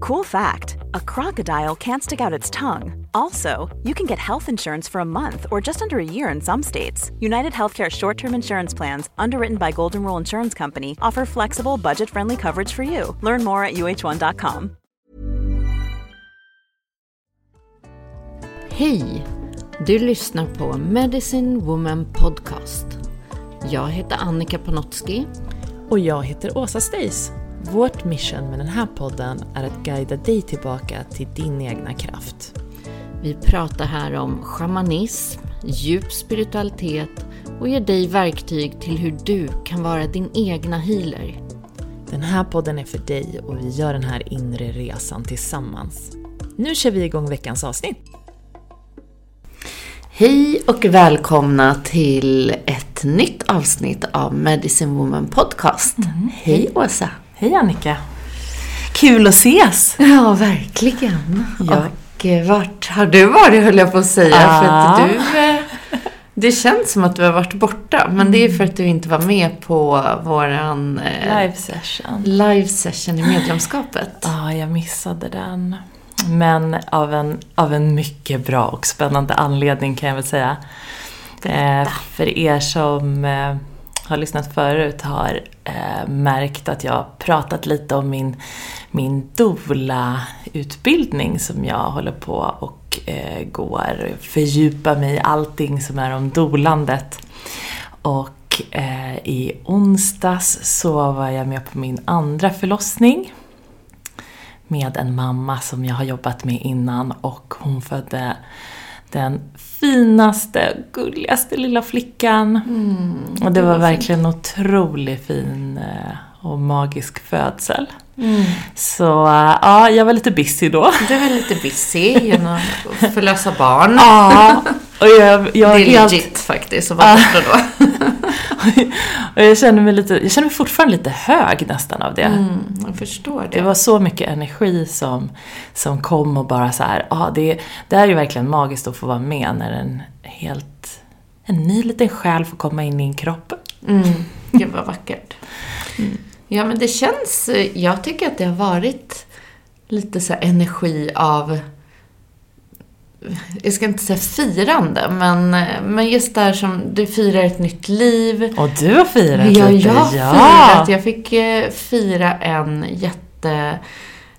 Cool fact a crocodile can't stick out its tongue. Also, you can get health insurance for a month or just under a year in some states. United Healthcare short term insurance plans, underwritten by Golden Rule Insurance Company, offer flexible, budget friendly coverage for you. Learn more at uh1.com. Hej! Du lyssnar på Medicine Woman Podcast. Jag heter Annika Panotski. Och jag heter Åsa Stace. Vårt mission med den här podden är att guida dig tillbaka till din egna kraft. Vi pratar här om shamanism, djup spiritualitet och ger dig verktyg till hur du kan vara din egna healer. Den här podden är för dig och vi gör den här inre resan tillsammans. Nu kör vi igång veckans avsnitt. Hej och välkomna till ett nytt avsnitt av Medicine Woman Podcast. Hej Åsa! Hej Annika! Kul att ses! Ja, verkligen. Ja. Och eh, vart har du varit höll jag på att säga. Ja. För att du, eh, det känns som att du har varit borta. Men det är för att du inte var med på våran eh, Live session. live session i medlemskapet. Ja, jag missade den. Men av en, av en mycket bra och spännande anledning kan jag väl säga. Eh, för er som eh, har lyssnat förut har eh, märkt att jag pratat lite om min, min doula-utbildning som jag håller på och eh, går, fördjupar mig i allting som är om dolandet. Och eh, i onsdags så var jag med på min andra förlossning med en mamma som jag har jobbat med innan och hon födde den finaste, gulligaste lilla flickan. och det var verkligen en otroligt fin eh, och magisk födsel. Så eh, ja, jag var lite busy då. Du är lite busy genom att förlösa barn. Ja, och jag, jag det är helt- legit faktiskt att vara borta då. och jag känner mig lite, jag känner mig fortfarande lite hög nästan av det. Mm, jag förstår det. Det var så mycket energi som, som kom och bara så här, ja det, det är ju verkligen magiskt att få vara med när en helt, en ny liten själ får komma in i en kropp. Mm, gud vad vackert. Ja, men det känns... Jag tycker att det har varit lite så energi av... Jag ska inte säga firande, men, men just där som du firar ett nytt liv. Och du har firat Ja, lite. jag har firat. Jag fick eh, fira en jätte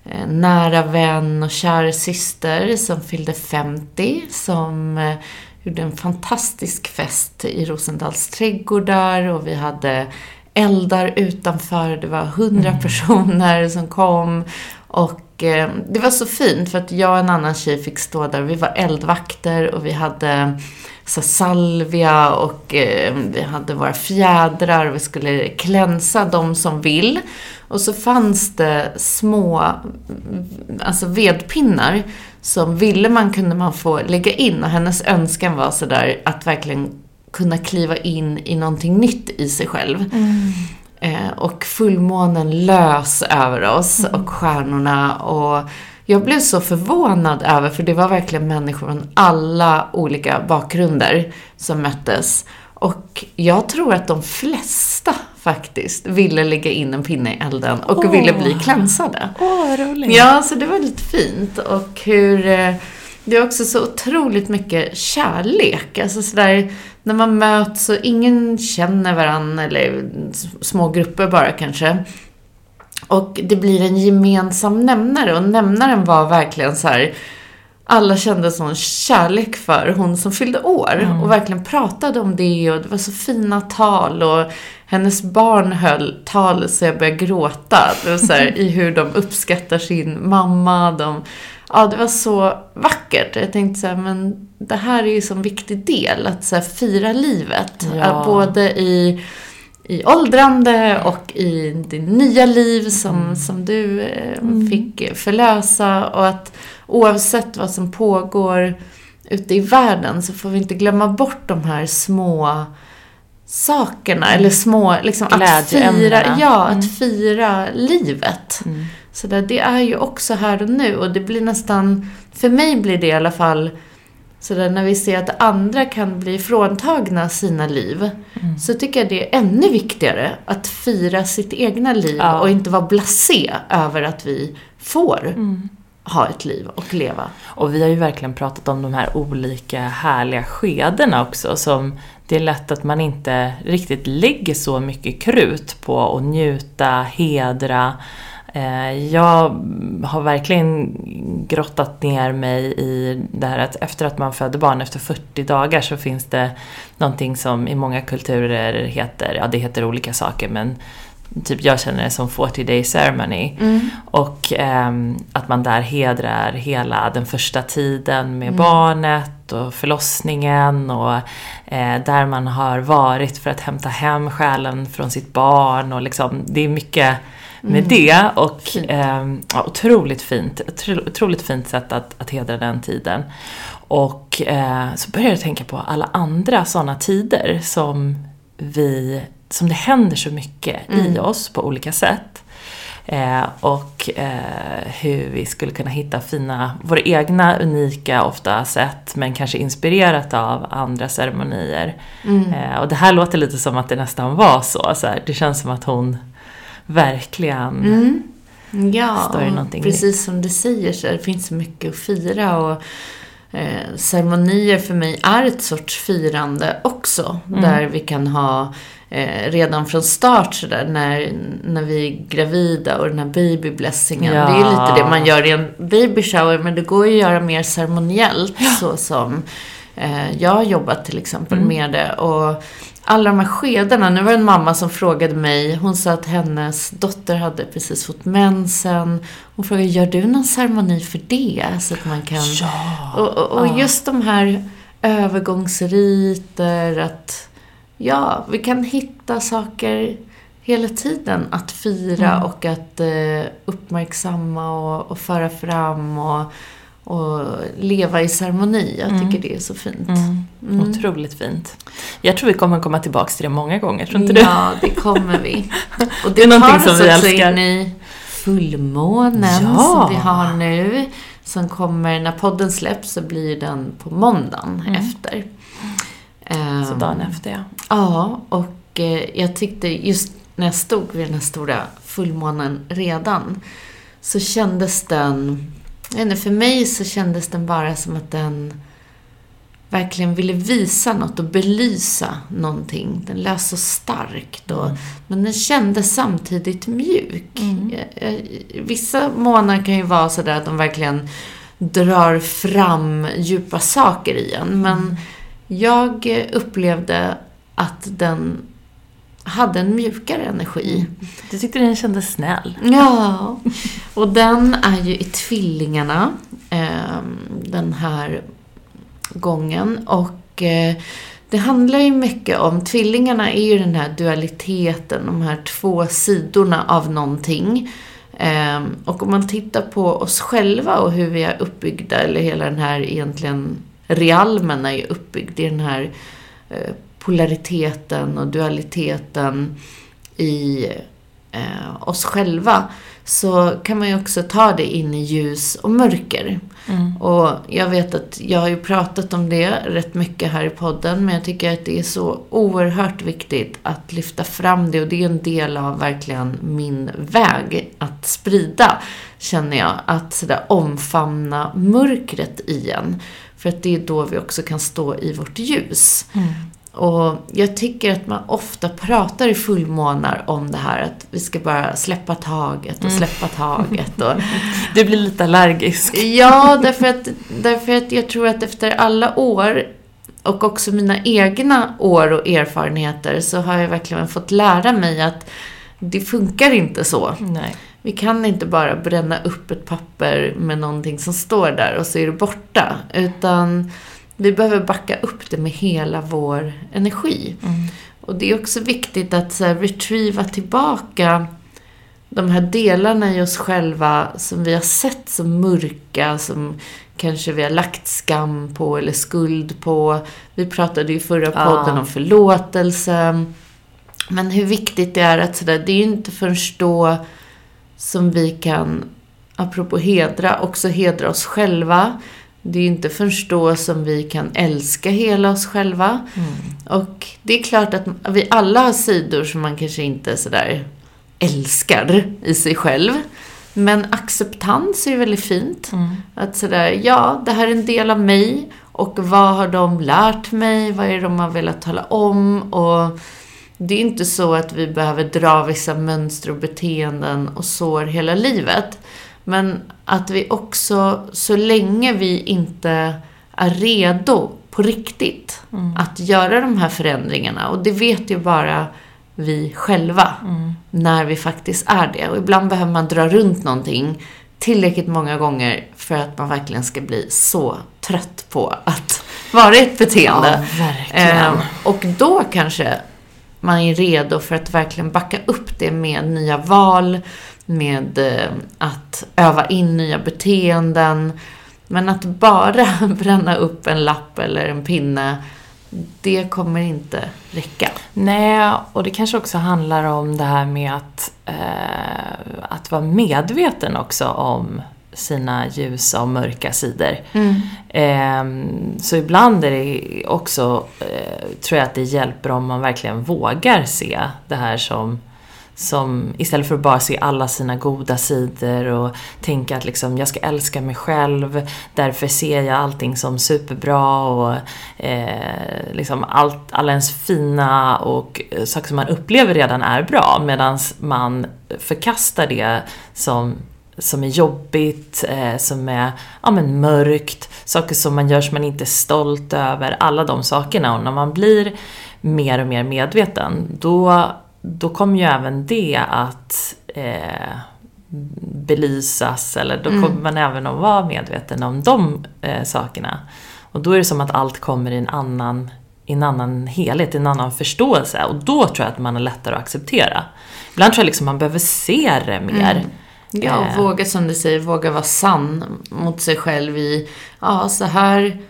eh, nära vän och kär syster som fyllde 50, som eh, gjorde en fantastisk fest i Rosendals trädgårdar och vi hade eldar utanför. Det var hundra personer som kom och eh, det var så fint för att jag och en annan tjej fick stå där. Vi var eldvakter och vi hade så salvia och eh, vi hade våra fjädrar och vi skulle klänsa de som vill. Och så fanns det små mm, alltså vedpinnar som ville man kunde man få lägga in och hennes önskan var sådär att verkligen kunna kliva in i någonting nytt i sig själv. Eh, och fullmånen lös över oss och stjärnorna och jag blev så förvånad över, för det var verkligen människor från alla olika bakgrunder som möttes. Och jag tror att de flesta faktiskt ville lägga in en pinne i elden och Åh. ville bli klänsade. Åh, vad roligt. Ja, så det var lite fint. Och hur... eh, Det är också så otroligt mycket kärlek. Alltså sådär, när man möts och ingen känner varandra, eller små grupper bara kanske. Och det blir en gemensam nämnare och nämnaren var verkligen så här alla kände sån kärlek för hon som fyllde år Mm. och verkligen pratade om det och det var så fina tal och hennes barn höll tal så jag började gråta. Det var så här, I hur de uppskattar sin mamma. De, ja, det var så vackert. Jag tänkte så här, men det här är ju så en viktig del, att så här, fira livet. Ja. Att både i i åldrande och i det nya liv som, som du eh, fick förlösa. Och att oavsett vad som pågår ute i världen så får vi inte glömma bort de här små sakerna. Eller små, liksom att fira, ja, att fira livet. Mm. Så där, det är ju också här och nu och det blir nästan, för mig blir det i alla fall så där, när vi ser att andra kan bli fråntagna sina liv Mm. så tycker jag det är ännu viktigare att fira sitt egna liv Ja. och inte vara blasé över att vi får Mm. ha ett liv och leva. Och vi har ju verkligen pratat om de här olika härliga skedena också som det är lätt att man inte riktigt lägger så mycket krut på att njuta, hedra. Eh, Jag har verkligen grottat ner mig i det här att efter att man föder barn efter 40 dagar så finns det någonting som i många kulturer heter, ja det heter olika saker men typ jag känner det som 40 day ceremony. Och ehm, att man där hedrar hela den första tiden med barnet och förlossningen och eh, där man har varit för att hämta hem själen från sitt barn och liksom, det är mycket med det och ehm, ja, otroligt fint, otro- otroligt fint sätt att, att hedra den tiden. Och eh, så började jag tänka på alla andra sådana tider som vi, som det händer så mycket i oss på olika sätt. Eh, och eh, hur vi skulle kunna hitta fina, våra egna unika ofta sätt men kanske inspirerat av andra ceremonier. Eh, och det här låter lite som att det nästan var så. så här, det känns som att hon verkligen Ja, det någonting precis som du säger så det finns så mycket att fira och eh, ceremonier för mig är ett sorts firande också. Mm. Där vi kan ha eh, redan från start sådär när, när vi är gravida och den här babyblessingen. Ja. Det är lite det man gör i en baby shower men det går ju att göra mer ceremoniellt så som eh, jag har jobbat till exempel Mm. med det. Och alla de här skedarna, nu var det en mamma som frågade mig, hon sa att hennes dotter hade precis fått mensen. Hon frågade, gör du någon ceremoni för det? Så att man kan... Ja! Och, och, och just de här övergångsriter, att ja, vi kan hitta saker hela tiden att fira och att eh, uppmärksamma och, och föra fram och, och leva i ceremoni. Jag tycker det är så fint. Mm. Otroligt fint. Jag tror vi kommer komma tillbaka till det många gånger, tror inte du? Ja, det kommer vi. Och Det är någonting som vi älskar. in i fullmånen Ja. som vi har nu. Som kommer, när podden släpps så blir den på måndagen efter. Mm. Så Ehm, dagen efter, ja. Ja, och eh, jag tyckte just när jag stod vid den här stora fullmånen redan så kändes den, inte, för mig så kändes den bara som att den verkligen ville visa något och belysa någonting. Den lät så starkt och, men den kändes samtidigt mjuk. Eh, eh, Vissa månader kan ju vara sådär att de verkligen drar fram djupa saker i en. Men jag eh, upplevde att den hade en mjukare energi. Du tyckte den kändes snäll? Ja, och den är ju i Tvillingarna ehm, den här gången. Och eh, det handlar ju mycket om, Tvillingarna är ju den här dualiteten, de här två sidorna av någonting. Ehm, och om man tittar på oss själva och hur vi är uppbyggda, eller hela den här egentligen realmen är ju uppbyggd i den här eh, polariteten och dualiteten i eh, oss själva så kan man ju också ta det in i ljus och mörker. Och jag vet att jag har ju pratat om det rätt mycket här i podden men jag tycker att det är så oerhört viktigt att lyfta fram det och det är en del av verkligen min väg att sprida, känner jag. Att sådär omfamna mörkret igen. För att det är då vi också kan stå i vårt ljus. Och jag tycker att man ofta pratar i fullmånar om det här att vi ska bara släppa taget och Mm. släppa taget. Och, Du blir lite allergisk. Ja, därför att, därför att jag tror att efter alla år och också mina egna år och erfarenheter så har jag verkligen fått lära mig att det funkar inte så. Nej. Vi kan inte bara bränna upp ett papper med någonting som står där och så är det borta. Utan vi behöver backa upp det med hela vår energi. Och det är också viktigt att så här, retrieva tillbaka de här delarna i oss själva som vi har sett som mörka, som kanske vi har lagt skam på eller skuld på. Vi pratade ju i förra Ja. podden om förlåtelse. Men hur viktigt det är att sådär, det är ju inte förrän då som vi kan, apropå hedra, också hedra oss själva. Det är inte förrän då som vi kan älska hela oss själva. Och det är klart att vi alla har sidor som man kanske inte sådär älskar i sig själv. Men acceptans är ju väldigt fint. Att sådär, ja, det här är en del av mig. Och vad har de lärt mig? Vad är det de har velat tala om? Och det är inte så att vi behöver dra vissa mönster och beteenden och sår hela livet. Men att vi också, så länge vi inte är redo på riktigt att göra de här förändringarna, och det vet ju bara vi själva när vi faktiskt är det. Och ibland behöver man dra runt någonting tillräckligt många gånger för att man verkligen ska bli så trött på att vara i ett beteende. Ja, verkligen. Ehm, och då kanske man är redo för att verkligen backa upp det med nya val, med eh, att öva in nya beteenden. Men att bara bränna upp en lapp eller en pinne, det kommer inte räcka. Nej, och det kanske också handlar om det här med att, eh, att vara medveten också om sina ljusa och mörka sidor. Eh, så ibland är det också, eh, tror jag att det hjälper om man verkligen vågar se det här som som, istället för att bara se alla sina goda sidor och tänka att liksom, jag ska älska mig själv, därför ser jag allting som superbra och eh, liksom allt, alla ens fina och eh, saker som man upplever redan är bra medan man förkastar det som som är jobbigt, eh, som är ja, men mörkt, saker som man gör som man inte är stolt över, alla de sakerna. Och när man blir mer och mer medveten, då, då kommer ju även det att eh, belysas, eller då kommer man även att vara medveten om de eh, sakerna. Och då är det som att allt kommer i en annan, i en annan helhet, i en annan förståelse. Och då tror jag att man är lättare att acceptera. Ibland tror jag liksom man behöver se det mer. Ja, och Eh. våga som du säger, våga vara sann mot sig själv i, ja, så här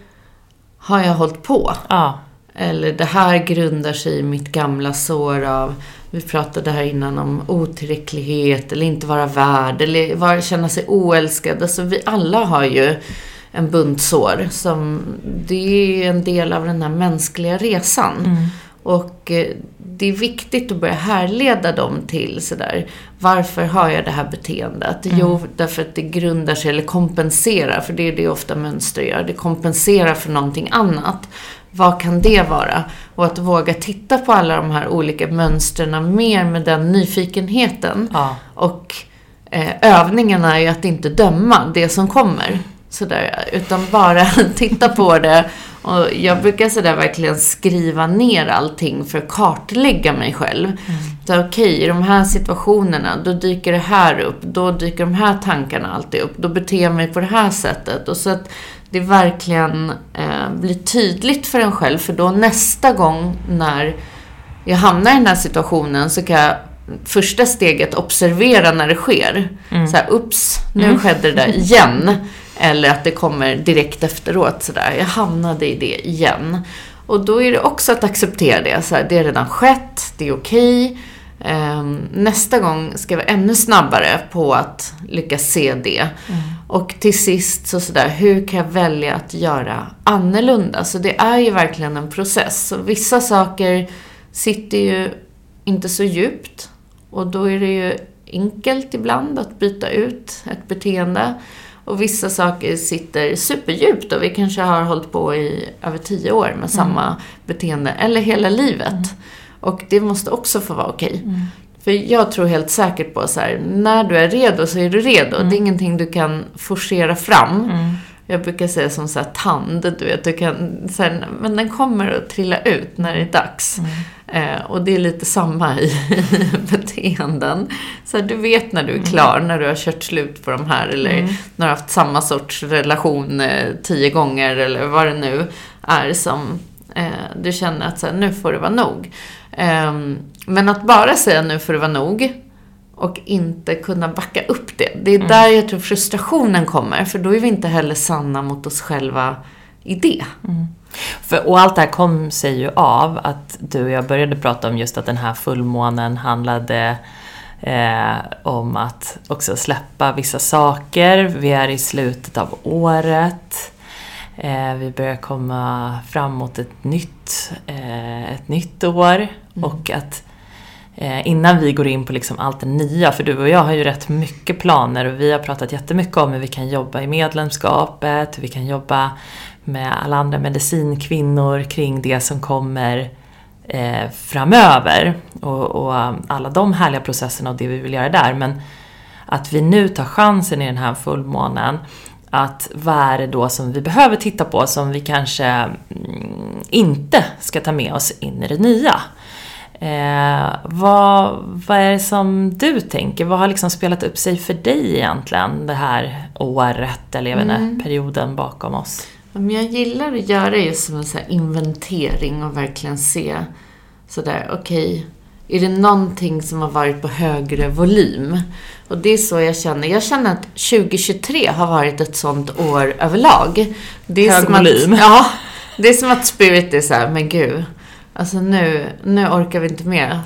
har jag hållit på. Ja. Eller det här grundar sig i mitt gamla sår av, vi pratade här innan om otillräcklighet eller inte vara värd eller vara, känna sig oälskad. Alltså vi alla har ju en bunt sår som, det är en del av den här mänskliga resan. Och eh, det är viktigt att börja härleda dem till sådär, varför har jag det här beteendet? Jo, därför att det grundar sig, eller kompenserar, för det är det ofta mönster gör, det kompenserar för någonting annat. Vad kan det vara? Och att våga titta på alla de här olika mönstren mer med den nyfikenheten. Ja. Och eh, övningen är ju att inte döma det som kommer. Sådär, utan bara titta på det. Och jag brukar sådär verkligen skriva ner allting för att kartlägga mig själv. Så okej, i de här situationerna, då dyker det här upp. Då dyker de här tankarna alltid upp. Då beter jag mig på det här sättet. Och så att det verkligen eh, blir tydligt för en själv. För då nästa gång när jag hamnar i den här situationen så kan jag första steget observera när det sker. Så här, ups, nu skedde det där igen. Eller att det kommer direkt efteråt sådär. Jag hamnade i det igen. Och då är det också att acceptera det. Så här, det har redan skett, det är okej. Ehm, nästa gång ska jag vara ännu snabbare på att lyckas se det. Och till sist så sådär, hur kan jag välja att göra annorlunda? Så det är ju verkligen en process. Så vissa saker sitter ju inte så djupt. Och då är det ju enkelt ibland att byta ut ett beteende. Och vissa saker sitter superdjupt och vi kanske har hållit på i över tio år med samma beteende, eller hela livet. Och det måste också få vara okej. För jag tror helt säkert på så här, när du är redo så är du redo. Det är ingenting du kan forcera fram. Jag brukar säga som så här tand, du vet, du kan, så här, men den kommer att trilla ut när det är dags. Eh, och det är lite samma i beteenden. Så här, du vet när du är klar, när du har kört slut på de här, eller när du har haft samma sorts relation eh, tio gånger, eller vad det nu är som eh, du känner att så nu får det vara nog. Ehm, men att bara säga nu får det vara nog, och inte kunna backa upp det. Det är där jag tror frustrationen kommer, för då är vi inte heller sanna mot oss själva i det. För, och allt det här kom sig ju av att du och jag började prata om just att den här fullmånen handlade eh, om att också släppa vissa saker. Vi är i slutet av året. Eh, vi börjar komma framåt ett nytt, eh, ett nytt år. Och att eh, innan vi går in på liksom allt det nya, för du och jag har ju rätt mycket planer och vi har pratat jättemycket om hur vi kan jobba i medlemskapet, hur vi kan jobba med alla andra medicinkvinnor kring det som kommer eh, framöver. Och, och alla de härliga processerna och det vi vill göra där. Men att vi nu tar chansen i den här fullmånen att vad är det då som vi behöver titta på som vi kanske mm, inte ska ta med oss in i det nya? Eh, vad, vad är det som du tänker? Vad har liksom spelat upp sig för dig egentligen det här året eller inte, perioden bakom oss? Jag gillar att göra just som en så inventering och verkligen se sådär, okej, är det någonting som har varit på högre volym? Och det är så jag känner. Jag känner att 2023 har varit ett sånt år överlag. Det är Hög som volym. Att, ja, det är som att spirit är så här, men gud. Alltså nu, nu orkar vi inte med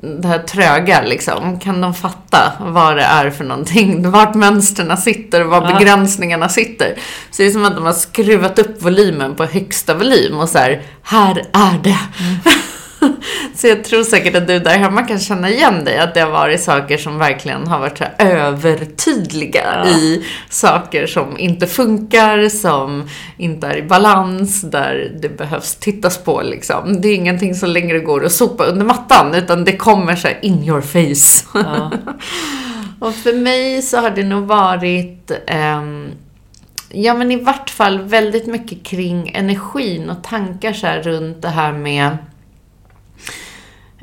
det här tröga liksom. Kan de fatta vad det är för någonting? Vart mönstren sitter och var begränsningarna sitter. Så det är som att de har skruvat upp volymen på högsta volym och så här, här är det. Så jag tror säkert att du där hemma kan känna igen dig, att det har varit saker som verkligen har varit så övertydliga i saker som inte funkar, som inte är i balans, där det behövs tittas på liksom. Det är ingenting som längre går att sopa under mattan, utan det kommer så in your face. Och för mig så har det nog varit ehm, Ja, men i vart fall väldigt mycket kring energin och tankar så runt det här med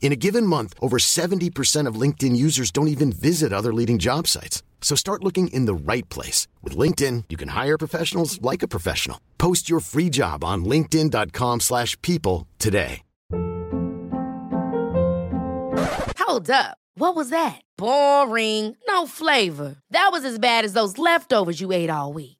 In a given month, over 70% of LinkedIn users don't even visit other leading job sites. So start looking in the right place. With LinkedIn, you can hire professionals like a professional. Post your free job on linkedin.com/people slash people today. Hold up. What was that? Boring. No flavor. That was as bad as those leftovers you ate all week.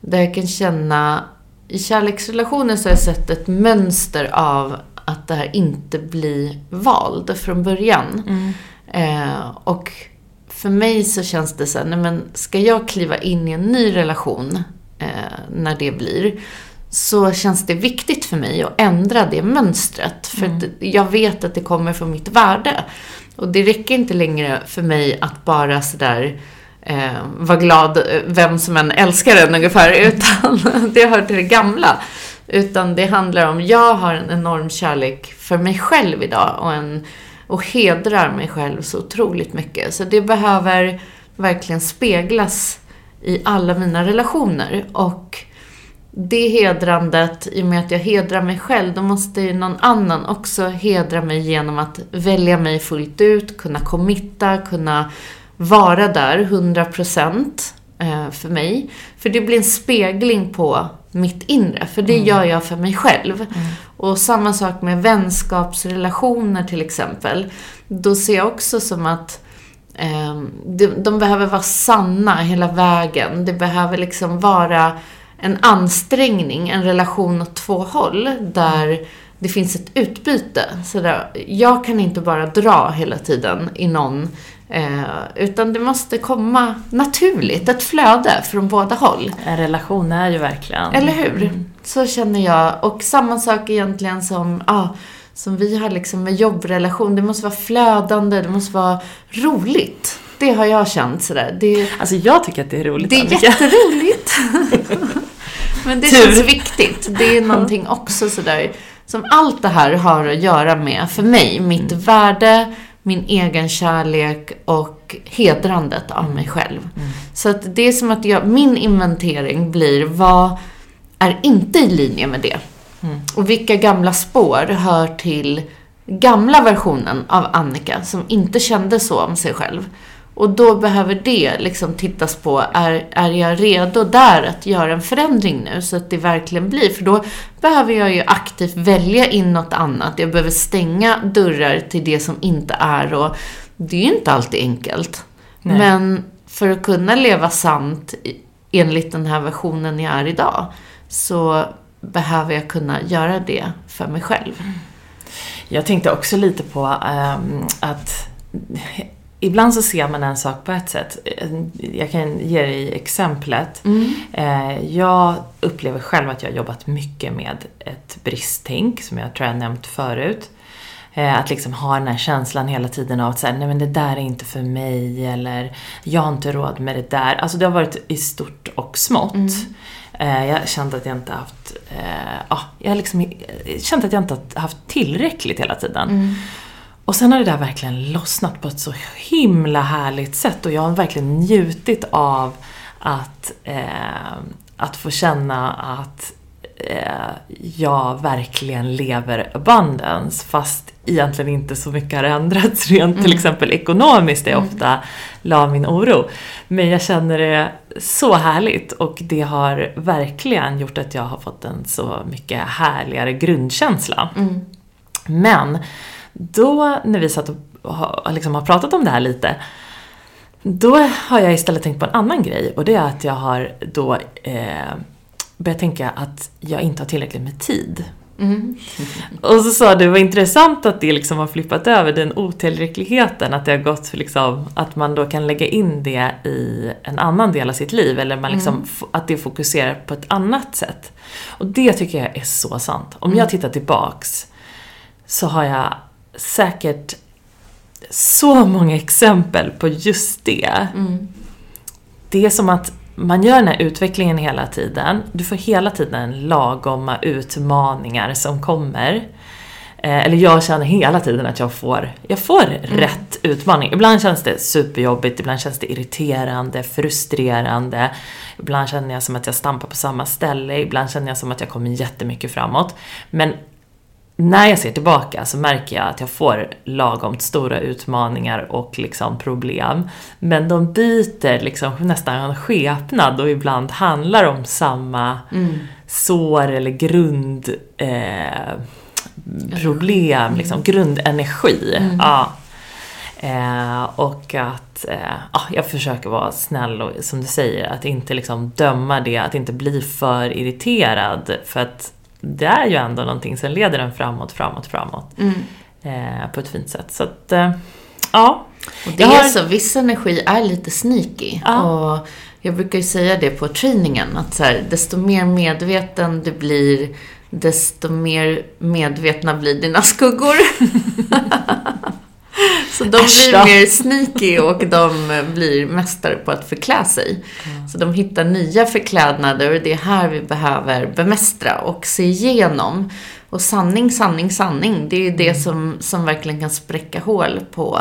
Där jag kan känna, i kärleksrelationer så har jag sett ett mönster av att det här inte blir vald från början. Eh, och för mig så känns det så här, nej men ska jag kliva in i en ny relation eh, när det blir, så känns det viktigt för mig att ändra det mönstret. För att jag vet att det kommer från mitt värde. Och det räcker inte längre för mig att bara sådär eh, vara glad eh, vem som än älskar en ungefär, utan det hör till det gamla. Utan det handlar om, jag har en enorm kärlek för mig själv idag och, en, och hedrar mig själv så otroligt mycket. Så det behöver verkligen speglas i alla mina relationer. Och det hedrandet, i och med att jag hedrar mig själv, då måste ju någon annan också hedra mig genom att välja mig fullt ut, kunna committa, kunna vara där 100% eh, för mig. För det blir en spegling på mitt inre, för det mm. gör jag för mig själv. Mm. Och samma sak med vänskapsrelationer till exempel. Då ser jag också som att eh, de, de behöver vara sanna hela vägen. Det behöver liksom vara en ansträngning, en relation åt två håll, där det finns ett utbyte. Så där, jag kan inte bara dra hela tiden i någon, eh, utan det måste komma naturligt, ett flöde från båda håll. En relation är ju verkligen... Eller hur? Mm. Så känner jag. Och samma sak egentligen som, ah, som vi har liksom med jobbrelation. Det måste vara flödande, det måste vara roligt. Det har jag känt sådär. Det, alltså jag tycker att det är roligt, Det är Annika. jätteroligt. Men det Tur. känns viktigt. Det är någonting också sådär, som allt det här har att göra med, för mig, mitt mm. värde, min egen kärlek och hedrandet av mig själv. Mm. Så att det är som att jag, min inventering blir, vad är inte i linje med det? Mm. Och vilka gamla spår hör till gamla versionen av Annika som inte kände så om sig själv? Och då behöver det liksom tittas på, är, är jag redo där att göra en förändring nu så att det verkligen blir? För då behöver jag ju aktivt välja in något annat. Jag behöver stänga dörrar till det som inte är och det är ju inte alltid enkelt. Nej. Men för att kunna leva sant enligt den här versionen jag är idag så behöver jag kunna göra det för mig själv. Jag tänkte också lite på um, att ibland så ser man en sak på ett sätt. Jag kan ge dig exemplet. Mm. Eh, jag upplever själv att jag har jobbat mycket med ett bristtänk, som jag tror jag nämnt förut. Eh, att liksom ha den här känslan hela tiden av att säga, nej men det där är inte för mig, eller jag har inte råd med det där. Alltså det har varit i stort och smått. Mm. Eh, jag känt att jag inte haft, ja, jag liksom känt att jag inte haft tillräckligt hela tiden. Mm. Och sen har det där verkligen lossnat på ett så himla härligt sätt och jag har verkligen njutit av att, eh, att få känna att eh, jag verkligen lever abundance fast egentligen inte så mycket har ändrats rent mm. till exempel ekonomiskt där jag mm. ofta la min oro. Men jag känner det så härligt och det har verkligen gjort att jag har fått en så mycket härligare grundkänsla. Mm. Men då när vi satt och har, liksom har pratat om det här lite, då har jag istället tänkt på en annan grej och det är att jag har då eh, börjat tänka att jag inte har tillräckligt med tid. Mm. Och så sa du, vad intressant att det liksom har flippat över, den otillräckligheten, att det har gått liksom, att man då kan lägga in det i en annan del av sitt liv, eller man liksom, mm. att det fokuserar på ett annat sätt. Och det tycker jag är så sant. Om mm. jag tittar tillbaks så har jag säkert så många exempel på just det. Mm. Det är som att man gör den här utvecklingen hela tiden. Du får hela tiden lagomma utmaningar som kommer. Eh, eller jag känner hela tiden att jag får, jag får mm. rätt utmaning. Ibland känns det superjobbigt, ibland känns det irriterande, frustrerande. Ibland känner jag som att jag stampar på samma ställe, ibland känner jag som att jag kommer jättemycket framåt. Men när jag ser tillbaka så märker jag att jag får lagom stora utmaningar och liksom problem. Men de byter liksom nästan skepnad och ibland handlar om samma mm. sår eller grundproblem, eh, liksom, grundenergi. Mm. Ja. Eh, och att eh, ja, jag försöker vara snäll och som du säger, att inte liksom döma det, att inte bli för irriterad. För att det är ju ändå någonting som leder en framåt, framåt, framåt. Mm. Eh, på ett fint sätt. Så att, eh, ja. Och det har... är så, viss energi är lite sneaky. Ja. Och jag brukar ju säga det på träningen, att så här, desto mer medveten du blir, desto mer medvetna blir dina skuggor. Så de blir mer sneaky och de blir mästare på att förklä sig. Mm. Så de hittar nya förklädnader och det är här vi behöver bemästra och se igenom. Och sanning, sanning, sanning, det är ju det mm. som, som verkligen kan spräcka hål på,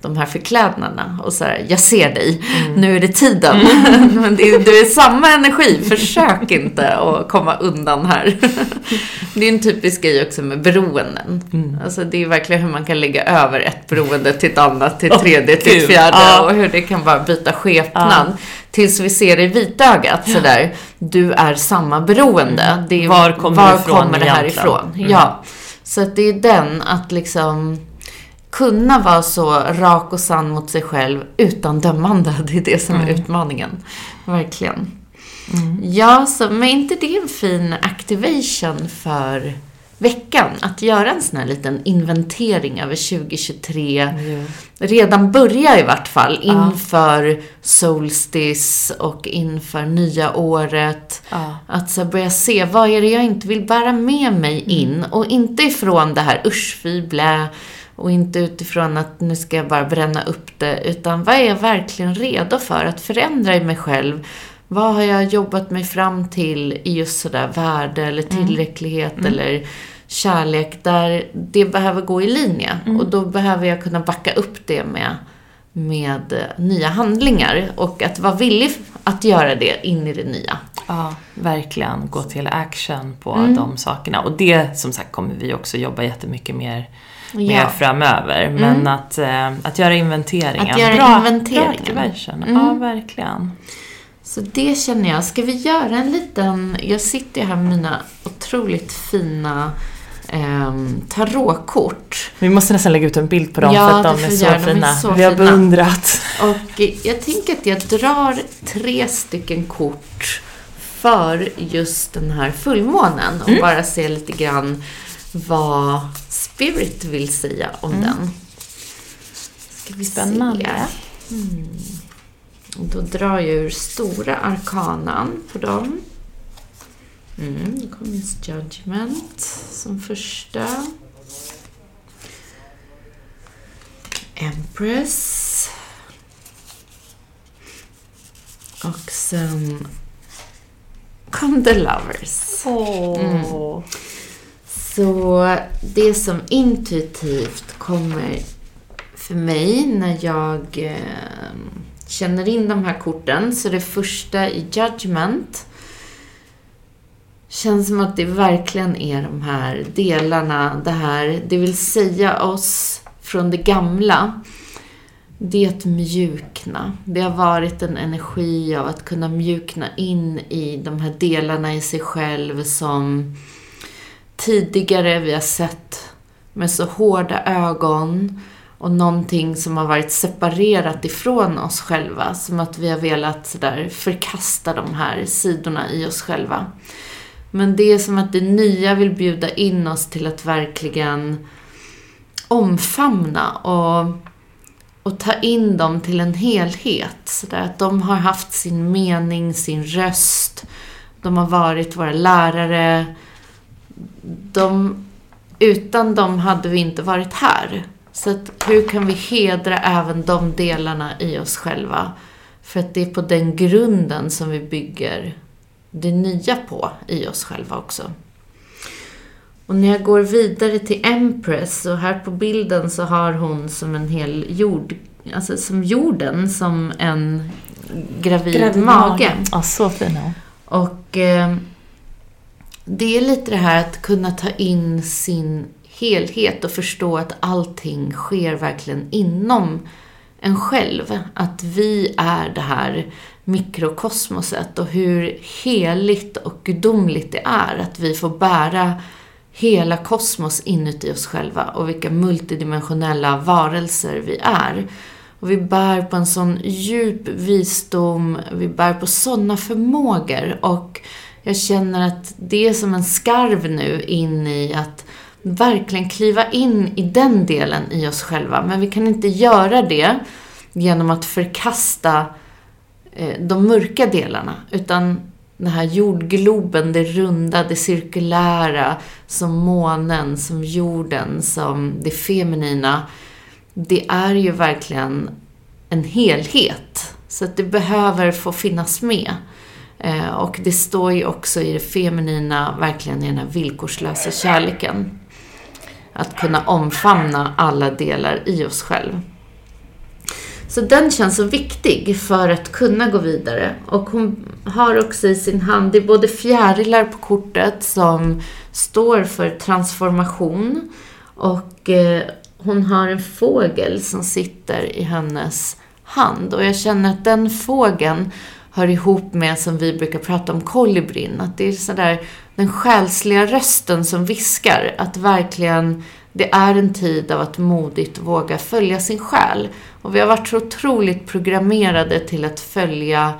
de här förklädnaderna och så här, jag ser dig, mm. nu är det tiden. Mm. Men det, det är samma energi, försök inte att komma undan här. det är en typisk grej också med beroenden. Mm. Alltså det är verkligen hur man kan lägga över ett beroende till ett annat, till ett tredje, till ett fjärde ja. och hur det kan bara byta skepnad. Ja. Tills vi ser i vitögat sådär, du är samma beroende. Mm. Det är, var kommer, var kommer det här ifrån? Mm. Ja. Så att det är den, att liksom kunna vara så rak och sann mot sig själv utan dömande. Det är det som är mm. utmaningen. Verkligen. Mm. Ja, så, men inte det en fin activation för veckan? Att göra en sån här liten inventering över 2023. Mm. Redan börja i vart fall inför ja. Solstice och inför nya året. Ja. Att så börja se, vad är det jag inte vill bära med mig mm. in? Och inte ifrån det här usch, fy, blä och inte utifrån att nu ska jag bara bränna upp det, utan vad är jag verkligen redo för att förändra i mig själv? Vad har jag jobbat mig fram till i just sådär värde eller mm. tillräcklighet mm. eller kärlek där det behöver gå i linje. Mm. Och då behöver jag kunna backa upp det med, med nya handlingar och att vara villig att göra det in i det nya. Ja, verkligen. Gå till action på mm. de sakerna. Och det, som sagt, kommer vi också jobba jättemycket mer mer ja. framöver. Mm. Men att, äh, att göra inventeringen. Att göra bra, inventeringen. Bra mm. Ja, verkligen. Så det känner jag. Ska vi göra en liten... Jag sitter här med mina otroligt fina eh, tarotkort. Vi måste nästan lägga ut en bild på dem ja, för att de är så fina. De är så vi har fina. beundrat. Och jag tänker att jag drar tre stycken kort för just den här fullmånen och mm. bara se lite grann vad Spirit vill säga om mm. den. Ska vi Spännande. Se. Mm. Då drar jag ur stora arkanan på dem. Mm, då kommer Judgment som första. Empress. Och sen kom The Lovers. Oh. Så det som intuitivt kommer för mig när jag ehm, känner in de här korten, så det första i Judgment känns som att det verkligen är de här delarna, det här, det vill säga oss från det gamla. Det är att mjukna. Det har varit en energi av att kunna mjukna in i de här delarna i sig själv som tidigare vi har sett med så hårda ögon och någonting som har varit separerat ifrån oss själva. Som att vi har velat sådär förkasta de här sidorna i oss själva. Men det är som att det nya vill bjuda in oss till att verkligen omfamna och, och ta in dem till en helhet. Så där att de har haft sin mening, sin röst. De har varit våra lärare, de, utan dem hade vi inte varit här. Så att, hur kan vi hedra även de delarna i oss själva? För att det är på den grunden som vi bygger det nya på i oss själva också. Och när jag går vidare till Empress, och här på bilden så har hon som en hel jord, alltså som jorden, som en gravid, gravid mage. Ja, så fin Och eh, det är lite det här att kunna ta in sin helhet och förstå att allting sker verkligen inom en själv. Att vi är det här mikrokosmoset och hur heligt och gudomligt det är att vi får bära hela kosmos inuti oss själva och vilka multidimensionella varelser vi är. Och vi bär på en sån djup visdom, vi bär på såna förmågor och jag känner att det är som en skarv nu in i att verkligen kliva in i den delen i oss själva. Men vi kan inte göra det genom att förkasta eh, de mörka delarna. Utan den här jordgloben, det runda, det cirkulära, som månen, som jorden, som det feminina. Det är ju verkligen en helhet. Så att det behöver få finnas med. Eh, och det står ju också i det feminina, verkligen i den här villkorslösa kärleken. Att kunna omfamna alla delar i oss själv. Så den känns så viktig för att kunna gå vidare. Och hon har också i sin hand, det är både fjärilar på kortet som står för transformation och eh, hon har en fågel som sitter i hennes hand. Och jag känner att den fågeln hör ihop med, som vi brukar prata om, kolibrin. Att det är sådär den själsliga rösten som viskar. Att verkligen, det är en tid av att modigt våga följa sin själ. Och vi har varit så otroligt programmerade till att följa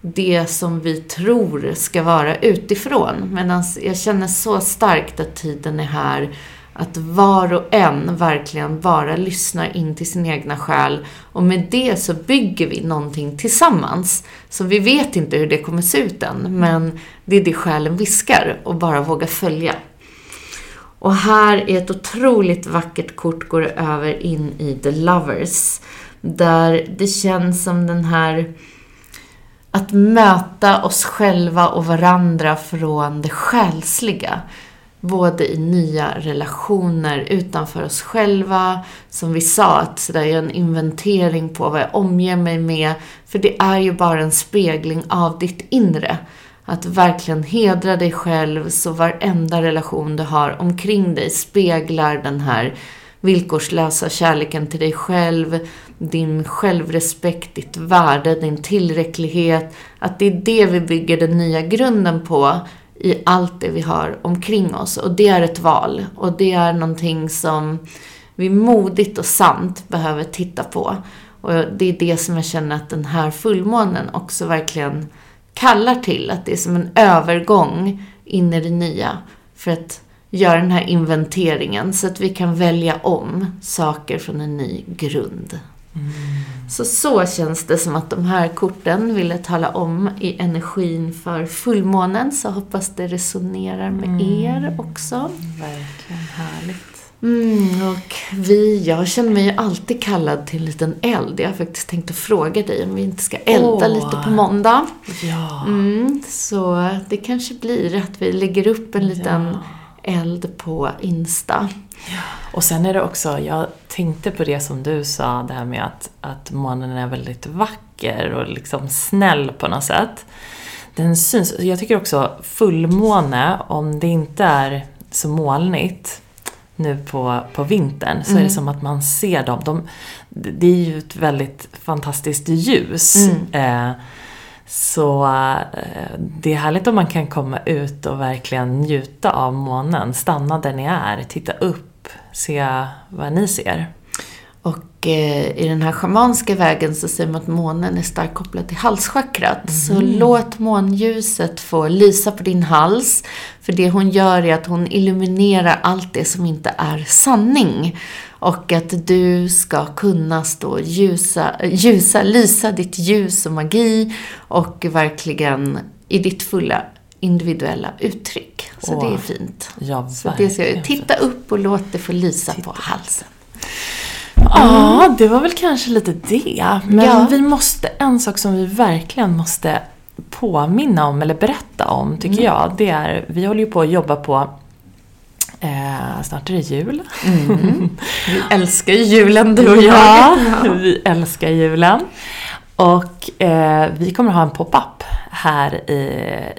det som vi tror ska vara utifrån. Medan jag känner så starkt att tiden är här att var och en verkligen bara lyssnar in till sin egna själ. Och med det så bygger vi någonting tillsammans. Så vi vet inte hur det kommer se ut än, men det är det själen viskar och bara våga följa. Och här är ett otroligt vackert kort går över in i The Lovers. Där det känns som den här att möta oss själva och varandra från det själsliga både i nya relationer utanför oss själva, som vi sa, att sådär göra en inventering på vad jag omger mig med, för det är ju bara en spegling av ditt inre. Att verkligen hedra dig själv så varenda relation du har omkring dig speglar den här villkorslösa kärleken till dig själv, din självrespekt, ditt värde, din tillräcklighet. Att det är det vi bygger den nya grunden på i allt det vi har omkring oss. Och det är ett val. Och det är någonting som vi modigt och sant behöver titta på. Och det är det som jag känner att den här fullmånen också verkligen kallar till. Att det är som en övergång in i det nya. För att göra den här inventeringen så att vi kan välja om saker från en ny grund. Mm. Så så känns det som att de här korten ville tala om i energin för fullmånen. Så hoppas det resonerar med mm. er också. Verkligen härligt. Mm, och vi, jag känner mig ju alltid kallad till en liten eld. Jag har faktiskt tänkt att fråga dig om vi inte ska elda oh, lite på måndag. Ja. Mm, så det kanske blir att vi lägger upp en liten ja. eld på Insta. Och sen är det också, jag tänkte på det som du sa, det här med att, att månen är väldigt vacker och liksom snäll på något sätt. Den syns, jag tycker också fullmåne, om det inte är så molnigt nu på, på vintern, så mm. är det mm. som att man ser dem. De, det är ju ett väldigt fantastiskt ljus. Mm. Eh, så eh, det är härligt om man kan komma ut och verkligen njuta av månen. Stanna där ni är, titta upp se vad ni ser. Och eh, i den här schamanska vägen så säger man att månen är starkt kopplad till halschakrat. Mm. Så låt månljuset få lysa på din hals. För det hon gör är att hon illuminerar allt det som inte är sanning. Och att du ska kunna stå ljusa, ljusa, lysa ditt ljus och magi och verkligen i ditt fulla individuella uttryck. Så Åh, det är fint. Ja, så det ska jag, titta upp och låt det få lysa titta. på halsen. Ja, mm. det var väl kanske lite det. Men ja. vi måste, en sak som vi verkligen måste påminna om, eller berätta om, tycker mm. jag, det är, vi håller ju på att jobba på Eh, snart är det jul. Mm. Vi älskar ju julen du och jag. Ja, vi älskar julen. Och eh, vi kommer ha en pop-up här, i,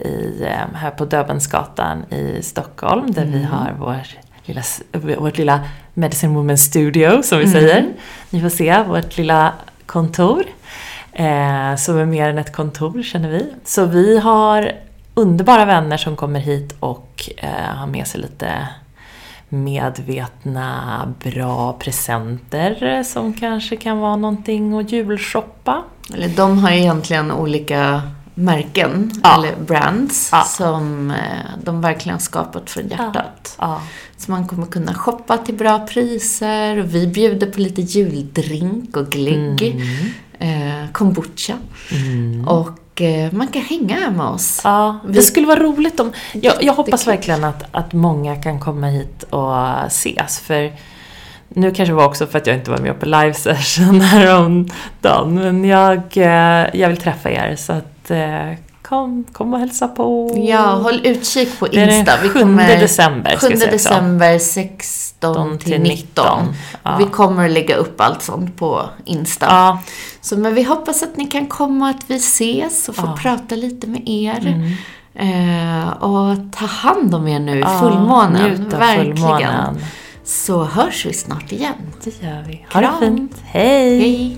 i, eh, här på Döbensgatan i Stockholm där mm. vi har vår lilla, vårt lilla Medicine Woman Studio som vi mm. säger. Ni får se vårt lilla kontor. Eh, som är mer än ett kontor känner vi. Så vi har underbara vänner som kommer hit och eh, har med sig lite medvetna, bra presenter som kanske kan vara någonting att julshoppa. Eller de har egentligen olika märken, ja. eller brands, ja. som eh, de verkligen skapat från hjärtat. Ja. Så man kommer kunna shoppa till bra priser och vi bjuder på lite juldrink och glögg, mm. eh, kombucha. Mm. Och eh, man kan hänga här med oss. Ja, det skulle vara roligt om... Jag, jag hoppas verkligen att, att många kan komma hit och ses, för nu kanske det var också för att jag inte var med på live session häromdagen, men jag, eh, jag vill träffa er så att eh, kom, kom och hälsa på. Ja, håll utkik på Insta. Det är den 7 december. 7 december, 6 16 till 19. Ja. Vi kommer att lägga upp allt sånt på Insta. Ja. Så, men vi hoppas att ni kan komma, att vi ses och få Ja. prata lite med er. Mm. Eh, och ta hand om er nu i fullmånen. Verkligen. fullmånen. Så hörs vi snart igen. Det gör vi. Ha det Kram. fint. Hej! Hej!